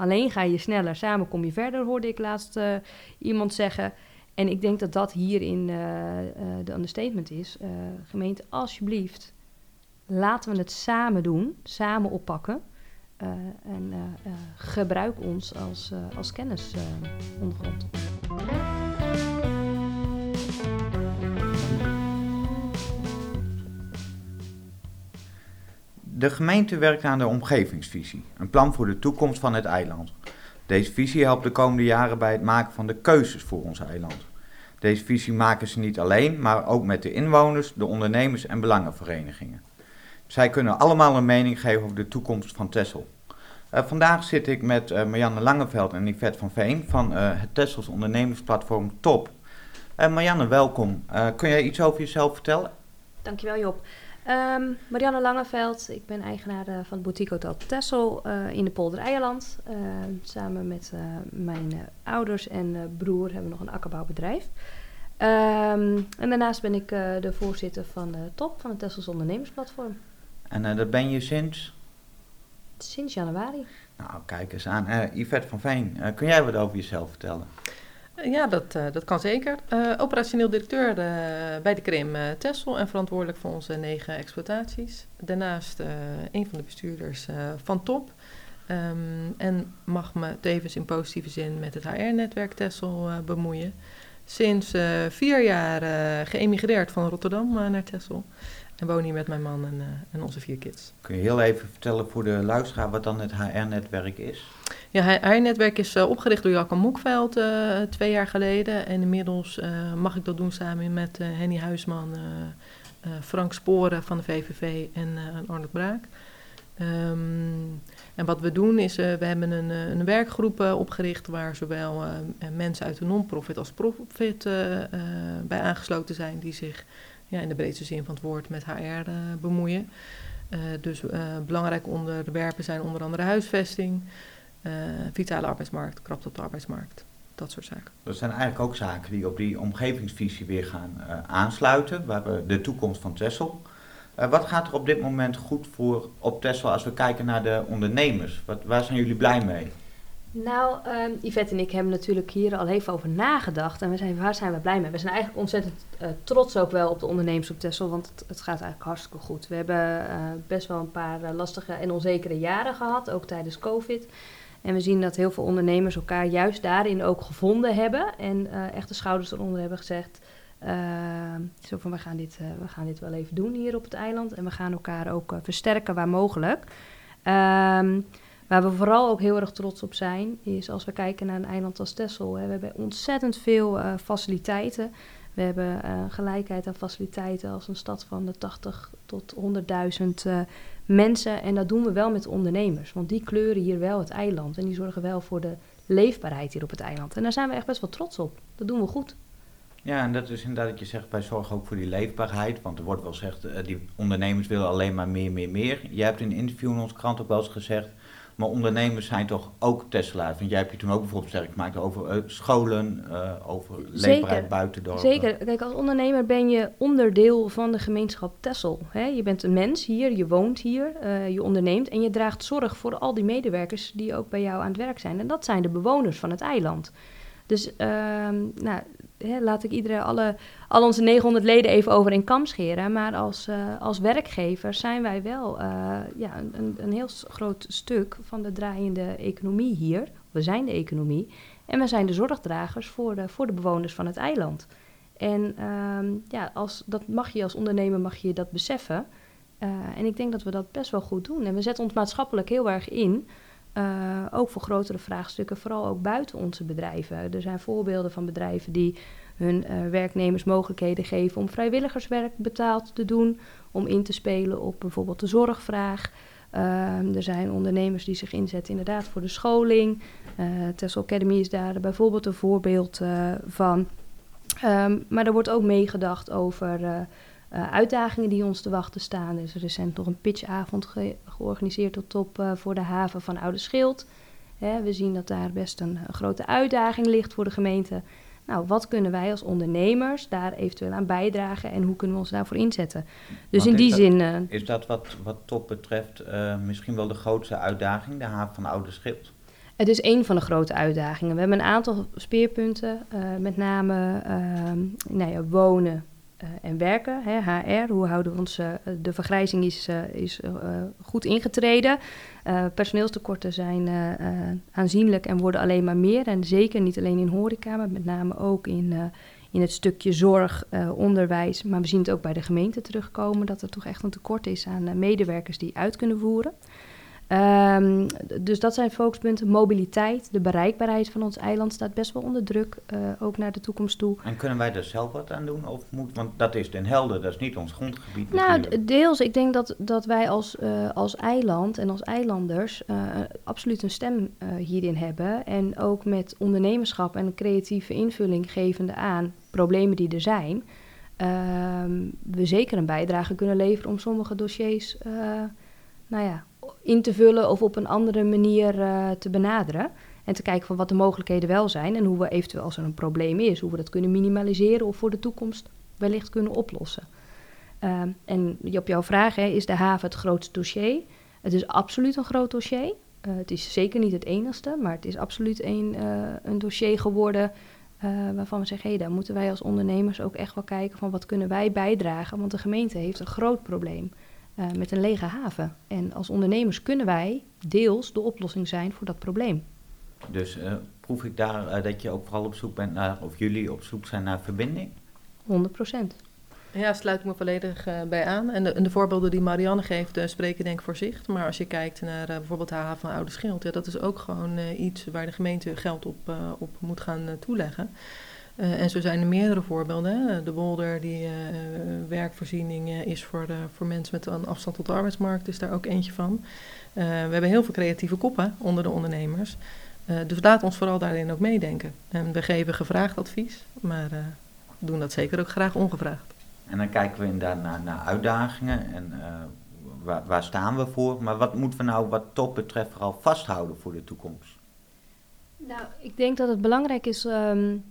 Alleen ga je sneller, samen kom je verder, hoorde ik laatst uh, iemand zeggen. En ik denk dat dat hierin uh, de understatement is. gemeente, alsjeblieft, laten we het samen doen, samen oppakken. en gebruik ons als, als kennisondergrond. De gemeente werkt aan de omgevingsvisie, een plan voor de toekomst van het eiland. Deze visie helpt de komende jaren bij het maken van de keuzes voor ons eiland. Deze visie maken ze niet alleen, maar ook met de inwoners, de ondernemers en belangenverenigingen. Zij kunnen allemaal een mening geven over de toekomst van Texel. Uh, vandaag zit ik met uh, Marianne Langeveld en Yvette van Veen van uh, het Tessels ondernemersplatform TOP. Marianne, welkom. kun jij iets over jezelf vertellen? Dankjewel Job. Um, Marianne Langeveld, ik ben eigenaar uh, van het boutique hotel Tessel uh, in de Polder Eierland. Uh, samen met mijn ouders en broer hebben we nog een akkerbouwbedrijf. Um, en daarnaast ben ik de voorzitter van de top van het Tessels ondernemersplatform. En dat ben je sinds? Sinds januari. Nou, kijk eens aan. Yvette van Veen, kun jij wat over jezelf vertellen? Ja, dat, uh, dat kan zeker. Uh, operationeel directeur uh, bij de Krim Tessel en verantwoordelijk voor onze negen exploitaties. Daarnaast een van de bestuurders van TOP. Um, en mag me tevens in positieve zin met het HR-netwerk Tessel bemoeien. Sinds vier jaar geëmigreerd van Rotterdam naar Tessel. En woon hier met mijn man en, en onze vier kids. Kun je heel even vertellen voor de luisteraar wat dan het HR-netwerk is? Ja, HR-netwerk is uh, opgericht door Jacco Moekveld uh, twee jaar geleden. En inmiddels uh, mag ik dat doen samen met Henny Huisman, Frank Sporen van de VVV en Arnold Braak. Um, en wat we doen is, we hebben een, een werkgroep opgericht waar zowel mensen uit de non-profit als profit bij aangesloten zijn die zich ja, in de breedste zin van het woord met HR bemoeien. dus belangrijke onderwerpen zijn onder andere huisvesting, uh, vitale arbeidsmarkt, kracht op de arbeidsmarkt. Dat soort zaken. Dat zijn eigenlijk ook zaken die op die omgevingsvisie weer gaan uh, aansluiten. We hebben de toekomst van Tessel. Uh, wat gaat er op dit moment goed voor op Tessel als we kijken naar de ondernemers? Wat, waar zijn jullie blij mee? Nou, um, Yvette en ik hebben natuurlijk hier al even over nagedacht. En we zijn, waar zijn we blij mee? We zijn eigenlijk ontzettend uh, trots ook wel op de ondernemers op Tessel, want het, het gaat eigenlijk hartstikke goed. We hebben uh, best wel een paar lastige en onzekere jaren gehad, ook tijdens COVID. En we zien dat heel veel ondernemers elkaar juist daarin ook gevonden hebben. En uh, echt de schouders eronder hebben gezegd. Uh, zo van, we gaan, dit, uh, we gaan dit wel even doen hier op het eiland. En we gaan elkaar ook versterken waar mogelijk. Um, waar we vooral ook heel erg trots op zijn, is als we kijken naar een eiland als Texel. Hè, we hebben ontzettend veel faciliteiten. We hebben gelijkheid aan faciliteiten als een stad van de 80 tot 100.000 mensen. En dat doen we wel met ondernemers. Want die kleuren hier wel het eiland. En die zorgen wel voor de leefbaarheid hier op het eiland. En daar zijn we echt best wel trots op. Dat doen we goed. Ja, en dat is inderdaad dat je zegt, wij zorgen ook voor die leefbaarheid. Want er wordt wel gezegd, uh, die ondernemers willen alleen maar meer, meer, meer. Jij hebt in een interview in ons krant ook wel eens gezegd, maar ondernemers zijn toch ook Tesla. Want jij hebt je toen ook bijvoorbeeld sterk gemaakt over uh, scholen, uh, over leefbaarheid buiten dorpen. Zeker. Kijk, als ondernemer ben je onderdeel van de gemeenschap Tessel. Hè? Je bent een mens hier, je woont hier, uh, je onderneemt en je draagt zorg voor al die medewerkers die ook bij jou aan het werk zijn. En dat zijn de bewoners van het eiland. Dus ehm, nou, laat ik iedereen, alle, al onze 900 leden even over in kam scheren. Maar als, uh, als werkgever zijn wij wel uh, ja, een, een heel groot stuk van de draaiende economie hier. We zijn de economie. En we zijn de zorgdragers voor de, voor de bewoners van het eiland. En um, ja, als, dat mag je als ondernemer mag je dat beseffen. Uh, en ik denk dat we dat best wel goed doen. En we zetten ons maatschappelijk heel erg in. Uh, ook voor grotere vraagstukken, vooral ook buiten onze bedrijven. Er zijn voorbeelden van bedrijven die hun uh, werknemers mogelijkheden geven om vrijwilligerswerk betaald te doen, om in te spelen op bijvoorbeeld de zorgvraag. Uh, er zijn ondernemers die zich inzetten inderdaad voor de scholing. Uh, Tessel Academy is daar bijvoorbeeld een voorbeeld van. Um, maar er wordt ook meegedacht over uh, uitdagingen die ons te wachten staan. Er is recent nog een pitchavond ge georganiseerd tot top uh, voor de haven van Oude Schild. Hè, we zien dat daar best een, een, grote uitdaging ligt voor de gemeente. Nou, wat kunnen wij als ondernemers daar eventueel aan bijdragen en hoe kunnen we ons daarvoor inzetten? Dus Want in die dat, zin. Uh, is dat wat, wat top betreft misschien wel de grootste uitdaging, de haven van Oude Schild? Het is een van de grote uitdagingen. We hebben een aantal speerpunten, met name uh, nou ja, wonen en werken, hè, HR. Hoe houden we ons, de vergrijzing is, is goed ingetreden. personeelstekorten zijn aanzienlijk en worden alleen maar meer. En zeker niet alleen in horeca, maar met name ook in, in het stukje zorg, onderwijs. Maar we zien het ook bij de gemeente terugkomen dat er toch echt een tekort is aan medewerkers die uit kunnen voeren. Um, dus dat zijn focuspunten. Mobiliteit, de bereikbaarheid van ons eiland staat best wel onder druk, uh, ook naar de toekomst toe. En kunnen wij daar zelf wat aan doen? Of moet, want dat is Den Helder, dat is niet ons grondgebied. Nou, natuurlijk. deels. Ik denk dat, dat wij als, uh, als eiland en als eilanders uh, absoluut een stem hierin hebben. En ook met ondernemerschap en een creatieve invulling gevende aan problemen die er zijn. Ehm, we zeker een bijdrage kunnen leveren om sommige dossiers nou ja, in te vullen of op een andere manier uh, te benaderen. En te kijken van wat de mogelijkheden wel zijn en hoe we eventueel als er een probleem is, hoe we dat kunnen minimaliseren of voor de toekomst wellicht kunnen oplossen. Uh, en op jouw vraag, hè, is de haven het grootste dossier? Het is absoluut een groot dossier. Uh, het is zeker niet het enigste, maar het is absoluut een, een dossier geworden waarvan we zeggen, hé, hey, daar moeten wij als ondernemers ook echt wel kijken van wat kunnen wij bijdragen, want de gemeente heeft een groot probleem. Uh, met een lege haven. En als ondernemers kunnen wij deels de oplossing zijn voor dat probleem. Dus uh, proef ik daar uh, dat je ook vooral op zoek bent naar, of jullie op zoek zijn naar verbinding? 100 procent. Ja, sluit ik me volledig bij aan. En de, en de, voorbeelden die Marianne geeft, spreken denk ik voor zich. Maar als je kijkt naar bijvoorbeeld de haven van Oude Schild, ja, dat is ook gewoon iets waar de gemeente geld op, op moet gaan toeleggen. Uh, en zo zijn er meerdere voorbeelden. De Wolder, die uh, werkvoorziening uh, is voor, voor mensen met een afstand tot de arbeidsmarkt, is daar ook eentje van. we hebben heel veel creatieve koppen onder de ondernemers. dus laat ons vooral daarin ook meedenken. En we geven gevraagd advies, maar doen dat zeker ook graag ongevraagd. En dan kijken we inderdaad naar, naar uitdagingen en waar, waar, staan we voor. Maar wat moeten we nou wat top betreft vooral vasthouden voor de toekomst? Nou, ik denk dat het belangrijk is... Um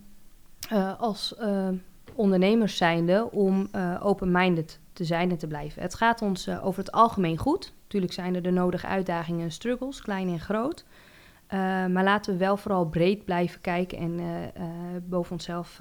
uh, als uh, ondernemers zijnde om uh, open-minded te zijn en te blijven. Het gaat ons over het algemeen goed. Natuurlijk zijn er de nodige uitdagingen en struggles, klein en groot. maar laten we wel vooral breed blijven kijken en boven onszelf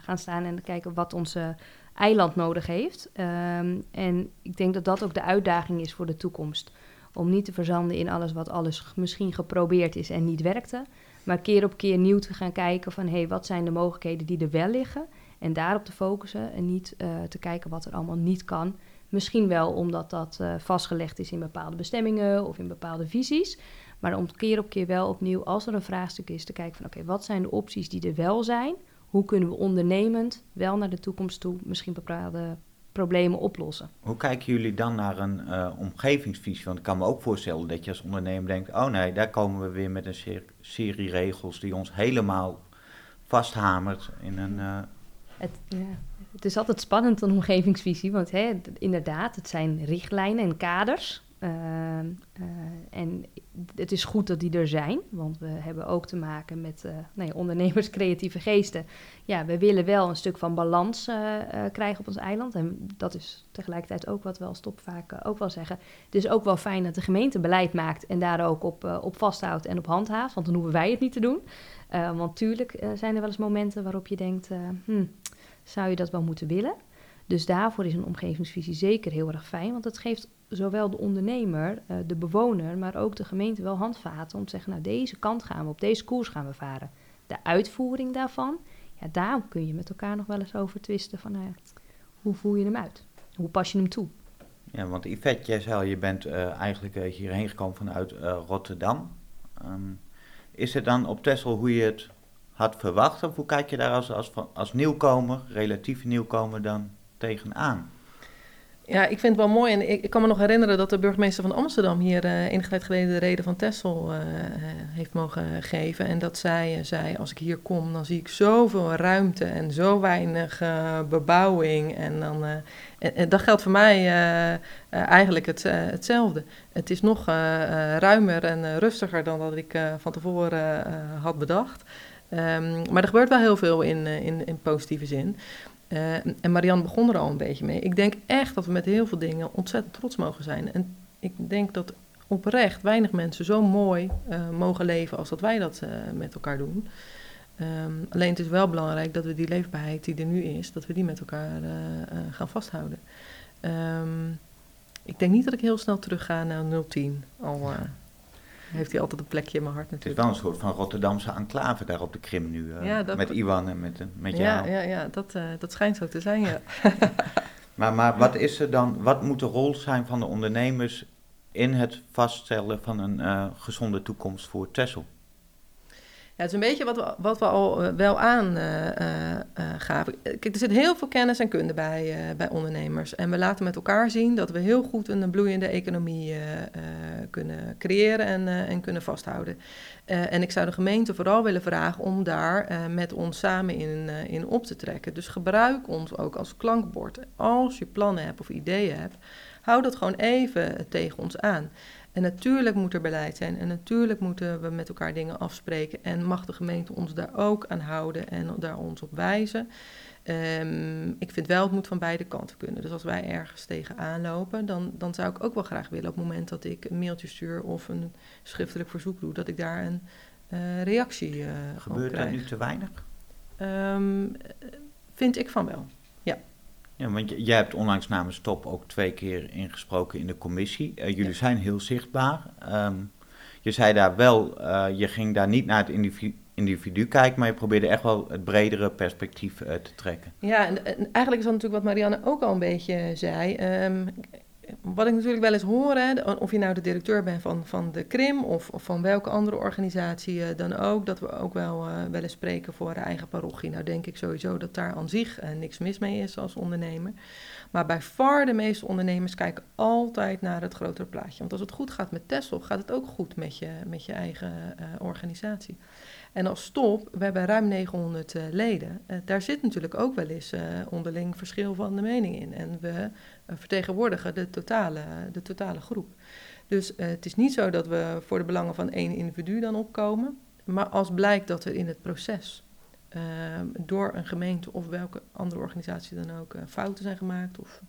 gaan staan en kijken wat onze eiland nodig heeft. Um, en ik denk dat dat ook de uitdaging is voor de toekomst. Om niet te verzanden in alles wat alles misschien geprobeerd is en niet werkte. Maar keer op keer nieuw te gaan kijken van... hé, hey, wat zijn de mogelijkheden die er wel liggen? En daarop te focussen en niet uh, te kijken wat er allemaal niet kan. Misschien wel omdat dat uh, vastgelegd is in bepaalde bestemmingen of in bepaalde visies. Maar om keer op keer wel opnieuw, als er een vraagstuk is, te kijken van... oké, wat zijn de opties die er wel zijn? Hoe kunnen we ondernemend wel naar de toekomst toe misschien bepaalde problemen oplossen. Hoe kijken jullie dan naar een uh, omgevingsvisie? Want ik kan me ook voorstellen dat je als ondernemer denkt: oh nee, daar komen we weer met een serie, serie regels die ons helemaal vasthamert in een. Uh... Het, ja. het, is altijd spannend, een omgevingsvisie, want hè, inderdaad, het zijn richtlijnen en kaders. Uh, en het is goed dat die er zijn, want we hebben ook te maken met uh, nou ja, ondernemers, creatieve geesten. Ja, we willen wel een stuk van balans uh, krijgen op ons eiland. En dat is tegelijkertijd ook wat we als top vaak ook wel zeggen. Het is ook wel fijn dat de gemeente beleid maakt en daar ook op, op vasthoudt en op handhaaft. Want dan hoeven wij het niet te doen. want tuurlijk zijn er wel eens momenten waarop je denkt, hm, zou je dat wel moeten willen? Dus daarvoor is een omgevingsvisie zeker heel erg fijn, want het geeft zowel de ondernemer, uh, de bewoner, maar ook de gemeente wel handvaten om te zeggen, nou deze kant gaan we, op deze koers gaan we varen. De uitvoering daarvan, ja, daar kun je met elkaar nog wel eens over twisten van, nou hoe voer je hem uit? Hoe pas je hem toe? Ja, want Yvette, jij zei je bent uh, eigenlijk uh, hierheen gekomen vanuit Rotterdam. Um, is het dan op Texel hoe je het had verwacht? Of hoe kijk je daar als, als, als nieuwkomer, relatief nieuwkomer dan tegenaan? Ja, ik vind het wel mooi. En ik, kan me nog herinneren dat de burgemeester van Amsterdam hier uh, enige tijd geleden de reden van Tessel uh, heeft mogen geven. En dat zij zei, als ik hier kom, dan zie ik zoveel ruimte en zo weinig bebouwing. En, dan, en, dat geldt voor mij eigenlijk het, hetzelfde. Het is nog ruimer en rustiger dan dat ik van tevoren had bedacht. Um, maar er gebeurt wel heel veel in, in, in positieve zin. Uh, en Marianne begon er al een beetje mee. Ik denk echt dat we met heel veel dingen ontzettend trots mogen zijn. En ik denk dat oprecht weinig mensen zo mooi eh, mogen leven als dat wij dat eh, met elkaar doen. Ehm, alleen het is wel belangrijk dat we die leefbaarheid die er nu is, dat we die met elkaar eh, eh, gaan vasthouden. Ehm, ik denk niet dat ik heel snel terug ga naar 010. Al eh, heeft hij altijd een plekje in mijn hart Het is natuurlijk. wel een soort van Rotterdamse enclave daar op de Krim nu. eh, Ja, dat- met Iwan en met, eh, met ja, jou. ja, ja dat, eh, dat schijnt zo te zijn, ja. Maar, maar wat is er dan, wat moet de rol zijn van de ondernemers in het vaststellen van een gezonde toekomst voor Texel? Het is een beetje wat we, wat we al eh, wel aangaven. Kijk, er zit heel veel kennis en kunde bij, eh, bij ondernemers. En we laten met elkaar zien dat we heel goed een bloeiende economie eh, eh, kunnen creëren en, eh, en kunnen vasthouden. Eh, en ik zou de gemeente vooral willen vragen om daar eh, met ons samen in, eh, in op te trekken. Dus gebruik ons ook als klankbord. Als je plannen hebt of ideeën hebt, hou dat gewoon even tegen ons aan. En natuurlijk moet er beleid zijn en natuurlijk moeten we met elkaar dingen afspreken. En mag de gemeente ons daar ook aan houden en daar ons op wijzen. Ehm, ik vind wel, het moet van beide kanten kunnen. Dus als wij ergens tegenaan lopen, dan, dan zou ik ook wel graag willen op het moment dat ik een mailtje stuur of een schriftelijk verzoek doe, dat ik daar een eh, reactie op Gebeurt dat krijg. nu te weinig? Ehm, vind ik van wel. Ja, want jij hebt onlangs namens Top ook twee keer ingesproken in de commissie. Eh, jullie Ja. zijn heel zichtbaar. Ehm, je zei daar wel, eh, je ging daar niet naar het individu, individu kijken, maar je probeerde echt wel het bredere perspectief eh, te trekken. Ja, en, en eigenlijk is dat natuurlijk wat Marianne ook al een beetje zei. Ehm, wat ik natuurlijk wel eens hoor, hè, de- of je nou de directeur bent van, van de Krim of, of van welke andere organisatie eh, dan ook, dat we ook wel, eh, wel eens spreken voor eigen parochie. Nou denk ik sowieso dat daar aan zich eh, niks mis mee is als ondernemer. Maar bij far de meeste ondernemers kijken altijd naar het grotere plaatje. Want als het goed gaat met Tesla, gaat het ook goed met je, met je eigen eh, organisatie. En als stop, we hebben ruim 900 eh, leden. Eh, daar zit natuurlijk ook wel eens onderling verschil van de mening in. En we vertegenwoordigen de totale, de totale groep. Dus het is niet zo dat we voor de belangen van één individu dan opkomen. Maar als blijkt dat er in het proces eh, door een gemeente of welke andere organisatie dan ook eh, fouten zijn gemaakt of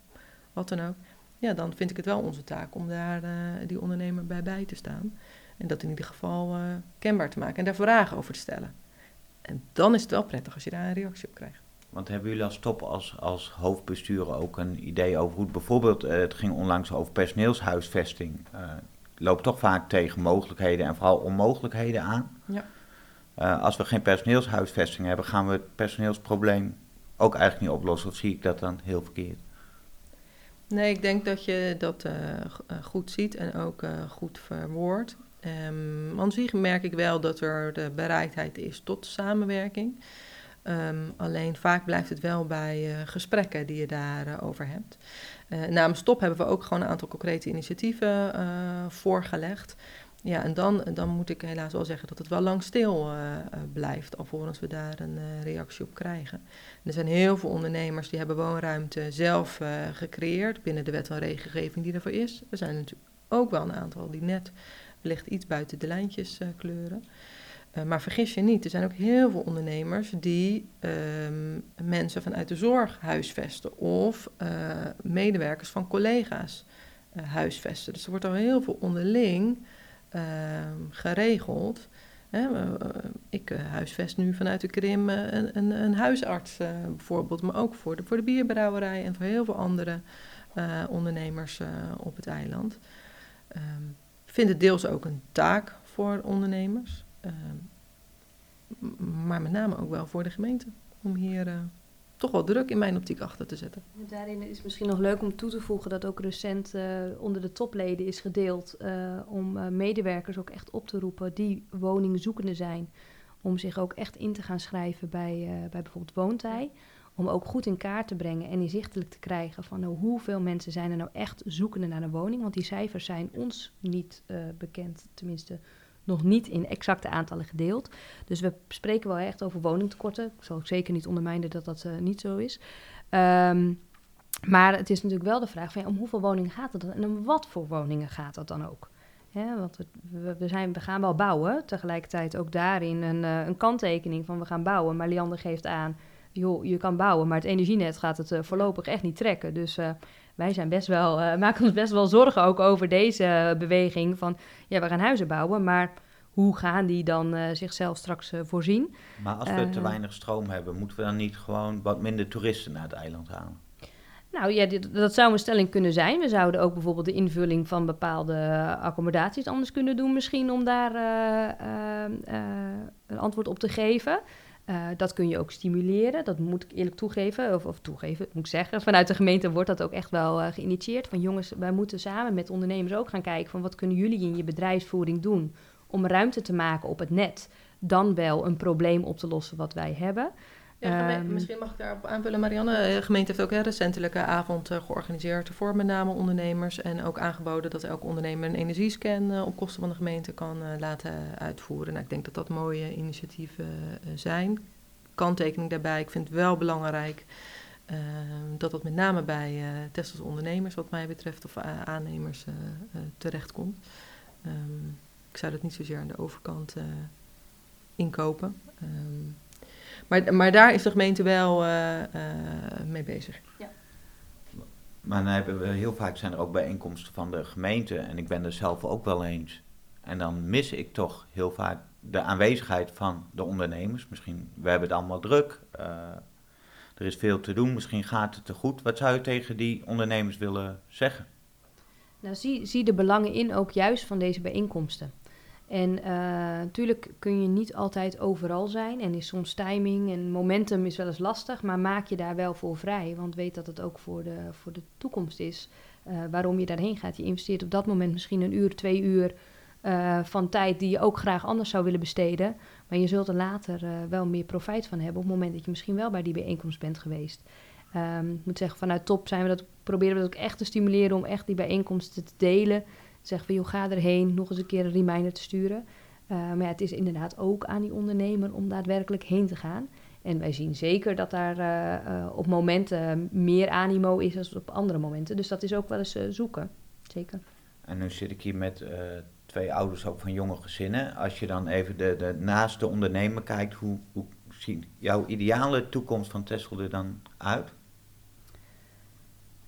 wat dan ook. Ja, dan vind ik het wel onze taak om daar eh, die ondernemer bij bij te staan. En dat in ieder geval eh, kenbaar te maken en daar vragen over te stellen. En dan is het wel prettig als je daar een reactie op krijgt. Want hebben jullie als Top, als, als hoofdbestuur ook een idee over hoe het bijvoorbeeld, het ging onlangs over personeelshuisvesting, loopt toch vaak tegen mogelijkheden en vooral onmogelijkheden aan. Ja. Eh, als we geen personeelshuisvesting hebben, gaan we het personeelsprobleem ook eigenlijk niet oplossen. Of zie ik dat dan heel verkeerd? Nee, ik denk dat je dat eh, eh, goed ziet en ook goed verwoordt. Ehm aan zich merk ik wel dat er de bereidheid is tot samenwerking. Ehm, alleen vaak blijft het wel bij gesprekken die je daarover over hebt. Eh, namens Stop hebben we ook gewoon een aantal concrete initiatieven voorgelegd. Ja, en dan, dan moet ik helaas wel zeggen dat het wel lang stil eh, eh, blijft, alvorens we daar een eh, reactie op krijgen. Er zijn heel veel ondernemers die hebben woonruimte zelf eh, gecreëerd binnen de wet en regelgeving die ervoor is. Er zijn natuurlijk ook wel een aantal die net wellicht iets buiten de lijntjes eh, kleuren. Eh, maar vergis je niet, er zijn ook heel veel ondernemers die ehm, mensen vanuit de zorg huisvesten of eh, medewerkers van collega's eh, huisvesten. Dus er wordt al heel veel onderling ehm, geregeld. Hè, eh, ik eh, huisvest nu vanuit de Krim eh, een, een, een huisarts eh, bijvoorbeeld, maar ook voor de, voor de bierbrouwerij en voor heel veel andere eh, ondernemers eh, op het eiland. Ehm, Ik vind het deels ook een taak voor ondernemers, ehm, maar met name ook wel voor de gemeente om hier eh, toch wel druk in mijn optiek achter te zetten. Daarin is misschien nog leuk om toe te voegen dat ook recent eh, onder de topleden is gedeeld eh, om eh, medewerkers ook echt op te roepen die woningzoekende zijn. Om zich ook echt in te gaan schrijven bij, bij bijvoorbeeld Woontij. Om ook goed in kaart te brengen en inzichtelijk te krijgen van nou, hoeveel mensen zijn er nou echt zoekende naar een woning. Want die cijfers zijn ons niet bekend, tenminste nog niet in exacte aantallen gedeeld. Dus we spreken wel echt over woningtekorten. Ik zal ook zeker niet ondermijnen dat dat eh, niet zo is. Ehm, maar het is natuurlijk wel de vraag van om hoeveel woningen gaat het dan en om wat voor woningen gaat dat dan ook? Want we, zijn, we gaan wel bouwen, tegelijkertijd ook daarin een, eh, een kanttekening van we gaan bouwen. Maar Liander geeft aan, joh, je kan bouwen, maar het energienet gaat het eh, voorlopig echt niet trekken. Dus wij zijn best wel, uh, maken ons best wel zorgen ook over deze beweging van ja, we gaan huizen bouwen, maar hoe gaan die dan uh, zichzelf straks uh, voorzien? Maar als we te weinig stroom hebben, moeten we dan niet gewoon wat minder toeristen naar het eiland halen? Nou ja, dit, dat zou een stelling kunnen zijn. We zouden ook bijvoorbeeld de invulling van bepaalde accommodaties anders kunnen doen, misschien om daar een antwoord op te geven. Uh, dat kun je ook stimuleren. Dat moet ik eerlijk toegeven, of, of toegeven, moet ik zeggen. Vanuit de gemeente wordt dat ook echt wel uh, geïnitieerd. Van jongens, wij moeten samen met ondernemers ook gaan kijken van wat kunnen jullie in je bedrijfsvoering doen om ruimte te maken op het net. Dan wel een probleem op te lossen wat wij hebben. Ja, um, misschien mag ik daarop aanvullen, Marianne. De gemeente heeft ook een recentelijke avond uh, georganiseerd voor met name ondernemers. En ook aangeboden dat elke ondernemer een energiescan uh, op kosten van de gemeente kan uh, laten uitvoeren. Nou, ik denk dat dat mooie initiatieven zijn. Kanttekening daarbij, ik vind het wel belangrijk ehm, dat dat met name bij testers ondernemers, wat mij betreft, of aannemers terechtkomt. Um, ik zou dat niet zozeer aan de overkant inkopen. Um, maar, maar daar is de gemeente wel uh, uh, mee bezig. Ja. Maar dan hebben we heel vaak zijn er ook bijeenkomsten van de gemeente. En ik ben er zelf ook wel eens. En dan mis ik toch heel vaak de aanwezigheid van de ondernemers. Misschien, we hebben het allemaal druk. Uh, er is veel te doen. Misschien gaat het te goed. Wat zou je tegen die ondernemers willen zeggen? Nou, zie, zie de belangen in ook juist van deze bijeenkomsten. En uh, natuurlijk kun je niet altijd overal zijn en is soms timing en momentum is wel eens lastig, maar maak je daar wel voor vrij, want weet dat het ook voor de, voor de toekomst is uh, waarom je daarheen gaat. Je investeert op dat moment misschien een uur, twee uur uh, van tijd die je ook graag anders zou willen besteden, maar je zult er later wel meer profijt van hebben op het moment dat je misschien wel bij die bijeenkomst bent geweest. Um, ik moet zeggen, vanuit top zijn we dat, proberen we dat ook echt te stimuleren om echt die bijeenkomsten te delen zeggen van, joh, ga erheen, nog eens een keer een reminder te sturen. Uh, maar ja, het is inderdaad ook aan die ondernemer om daadwerkelijk heen te gaan. En wij zien zeker dat daar uh, uh, op momenten meer animo is dan op andere momenten. Dus dat is ook wel eens zoeken, zeker. En nu zit ik hier met twee ouders ook van jonge gezinnen. Als je dan even de, de naaste ondernemer kijkt, hoe, hoe ziet jouw ideale toekomst van Tesla er dan uit?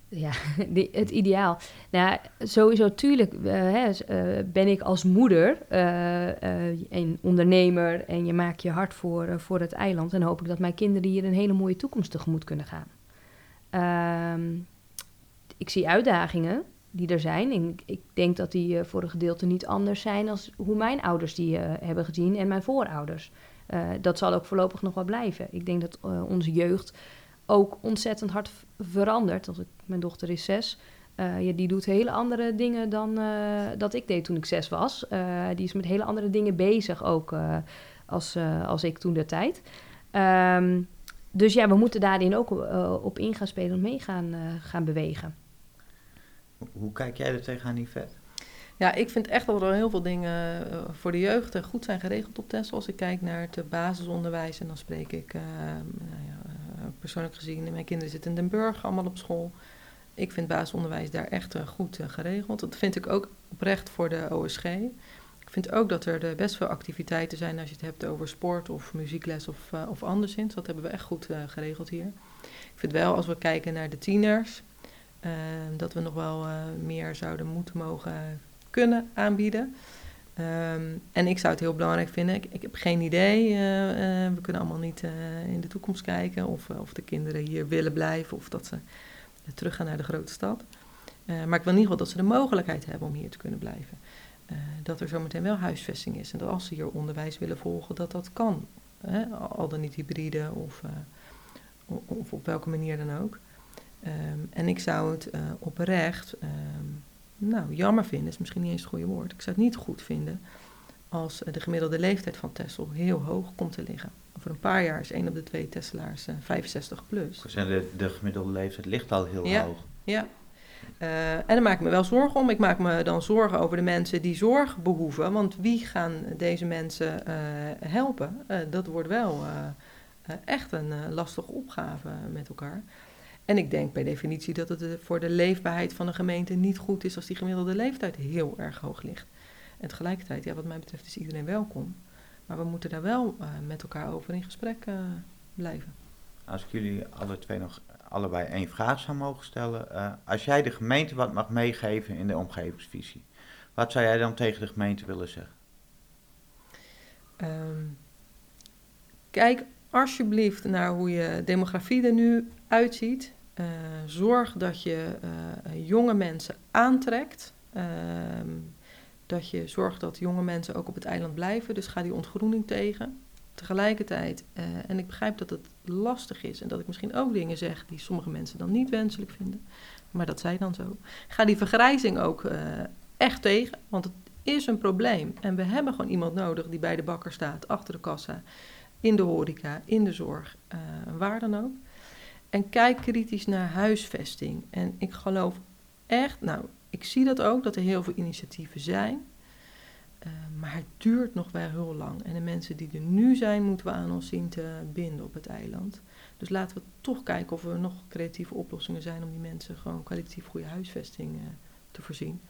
Ja, het ideaal. Nou, sowieso, tuurlijk uh, hè, uh, ben ik als moeder uh, een ondernemer en je maakt je hart voor, voor het eiland. En hoop ik dat mijn kinderen hier een hele mooie toekomst tegemoet kunnen gaan. Ehm, ik zie uitdagingen die er zijn. En ik denk dat die voor een gedeelte niet anders zijn als hoe mijn ouders die hebben gezien en mijn voorouders. dat zal ook voorlopig nog wel blijven. Ik denk dat onze jeugd ook ontzettend hard veranderd. Als ik, mijn dochter is zes. Uh, ja, die doet hele andere dingen dan uh, dat ik deed toen ik zes was. Uh, die is met hele andere dingen bezig ook als, als ik toen de tijd. Um, dus ja, we moeten daarin ook op in gaan spelen en mee gaan, gaan bewegen. Hoe kijk jij er tegenaan, Yvette? Ja, ik vind echt dat er heel veel dingen voor de jeugd goed zijn geregeld op Tesla. Als ik kijk naar het basisonderwijs en dan spreek ik nou ja, persoonlijk gezien, mijn kinderen zitten in Den Burg allemaal op school. Ik vind basisonderwijs daar echt uh, goed uh, geregeld. Dat vind ik ook oprecht voor de OSG. Ik vind ook dat er best veel activiteiten zijn als je het hebt over sport of muziekles of, of anderszins. Dat hebben we echt goed geregeld hier. Ik vind wel, als we kijken naar de tieners, dat we nog wel meer zouden moeten mogen kunnen aanbieden. Um, en ik zou het heel belangrijk vinden. Ik, heb geen idee. Uh, uh, we kunnen allemaal niet uh, in de toekomst kijken. Of, of de kinderen hier willen blijven. Of dat ze teruggaan naar de grote stad. maar ik wil in ieder geval dat ze de mogelijkheid hebben om hier te kunnen blijven. dat er zometeen wel huisvesting is. En dat als ze hier onderwijs willen volgen, dat dat kan. al dan niet hybride of, of op welke manier dan ook. Um, en ik zou het oprecht. Um, nou, jammer vinden is misschien niet eens het goede woord. Ik zou het niet goed vinden als de gemiddelde leeftijd van Tesla heel hoog komt te liggen. Over een paar jaar is één op de twee Tesla's 65 plus. Dus de, de gemiddelde leeftijd ligt al heel ja, hoog. Ja. Uh, en daar maak ik me wel zorgen om. Ik maak me dan zorgen over de mensen die zorg behoeven. Want wie gaan deze mensen uh, helpen? Uh, dat wordt wel echt een lastige opgave met elkaar. En ik denk per definitie dat het voor de leefbaarheid van een gemeente niet goed is als die gemiddelde leeftijd heel erg hoog ligt. En tegelijkertijd, ja, wat mij betreft is iedereen welkom. Maar we moeten daar wel uh, met elkaar over in gesprek uh, blijven. Als ik jullie alle twee nog allebei één vraag zou mogen stellen. Eh, als jij de gemeente wat mag meegeven in de omgevingsvisie, wat zou jij dan tegen de gemeente willen zeggen? Ehm, kijk alsjeblieft naar hoe je demografie er nu uitziet. Uh, zorg dat je uh, jonge mensen aantrekt. Ehm, dat je zorgt dat jonge mensen ook op het eiland blijven. Dus ga die ontgroening tegen. Tegelijkertijd, uh, en ik begrijp dat het lastig is en dat ik misschien ook dingen zeg die sommige mensen dan niet wenselijk vinden. Maar dat zij dan zo. Ga die vergrijzing ook echt tegen, want het is een probleem. En we hebben gewoon iemand nodig die bij de bakker staat, achter de kassa, in de horeca, in de zorg, waar dan ook. En kijk kritisch naar huisvesting. En ik geloof echt, nou, ik zie dat ook, dat er heel veel initiatieven zijn. Uh, maar het duurt nog wel heel lang. En de mensen die er nu zijn, moeten we aan ons zien te binden op het eiland. Dus laten we toch kijken of er nog creatieve oplossingen zijn om die mensen gewoon kwalitatief goede huisvesting uh, te voorzien.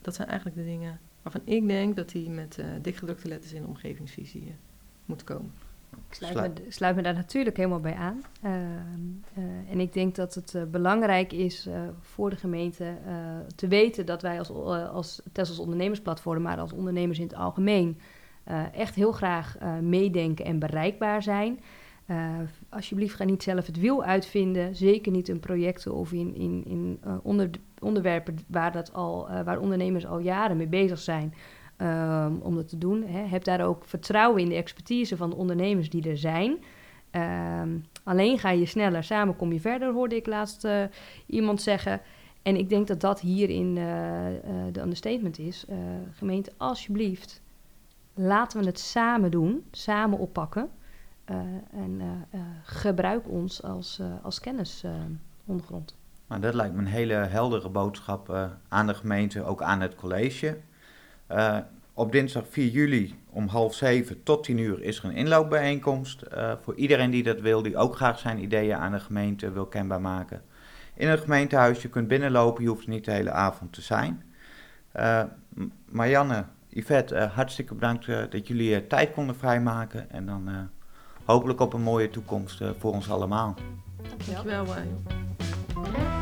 Dat zijn eigenlijk de dingen waarvan ik denk dat die met uh, dikgedrukte letters in de omgevingsvisie moeten komen. Ik sluit me, sluit me, daar natuurlijk helemaal bij aan. Uh, uh, en ik denk dat het uh, belangrijk is voor de gemeente te weten dat wij als, als Tessels ondernemersplatform, maar als ondernemers in het algemeen, echt heel graag meedenken en bereikbaar zijn. alsjeblieft, ga niet zelf het wiel uitvinden. Zeker niet in projecten of in, in, in onder, onderwerpen waar, dat al, waar ondernemers al jaren mee bezig zijn. Um, om dat te doen. Hè. Heb daar ook vertrouwen in de expertise van de ondernemers die er zijn. Um, alleen ga je sneller, samen kom je verder, hoorde ik laatst uh, iemand zeggen. En ik denk dat dat hierin uh, uh, de understatement is. gemeente, alsjeblieft, laten we het samen doen, samen oppakken. en gebruik ons als, als kennisondergrond. Nou, dat lijkt me een hele heldere boodschap aan de gemeente, ook aan het college. Uh, op dinsdag 4 juli om half zeven tot 10 uur is er een inloopbijeenkomst. Uh, voor iedereen die dat wil, die ook graag zijn ideeën aan de gemeente wil kenbaar maken. In het gemeentehuis, je kunt binnenlopen, je hoeft niet de hele avond te zijn. Uh, Marianne, Yvette, hartstikke bedankt dat jullie tijd konden vrijmaken. En dan hopelijk op een mooie toekomst voor ons allemaal. Dankjewel, Dankjewel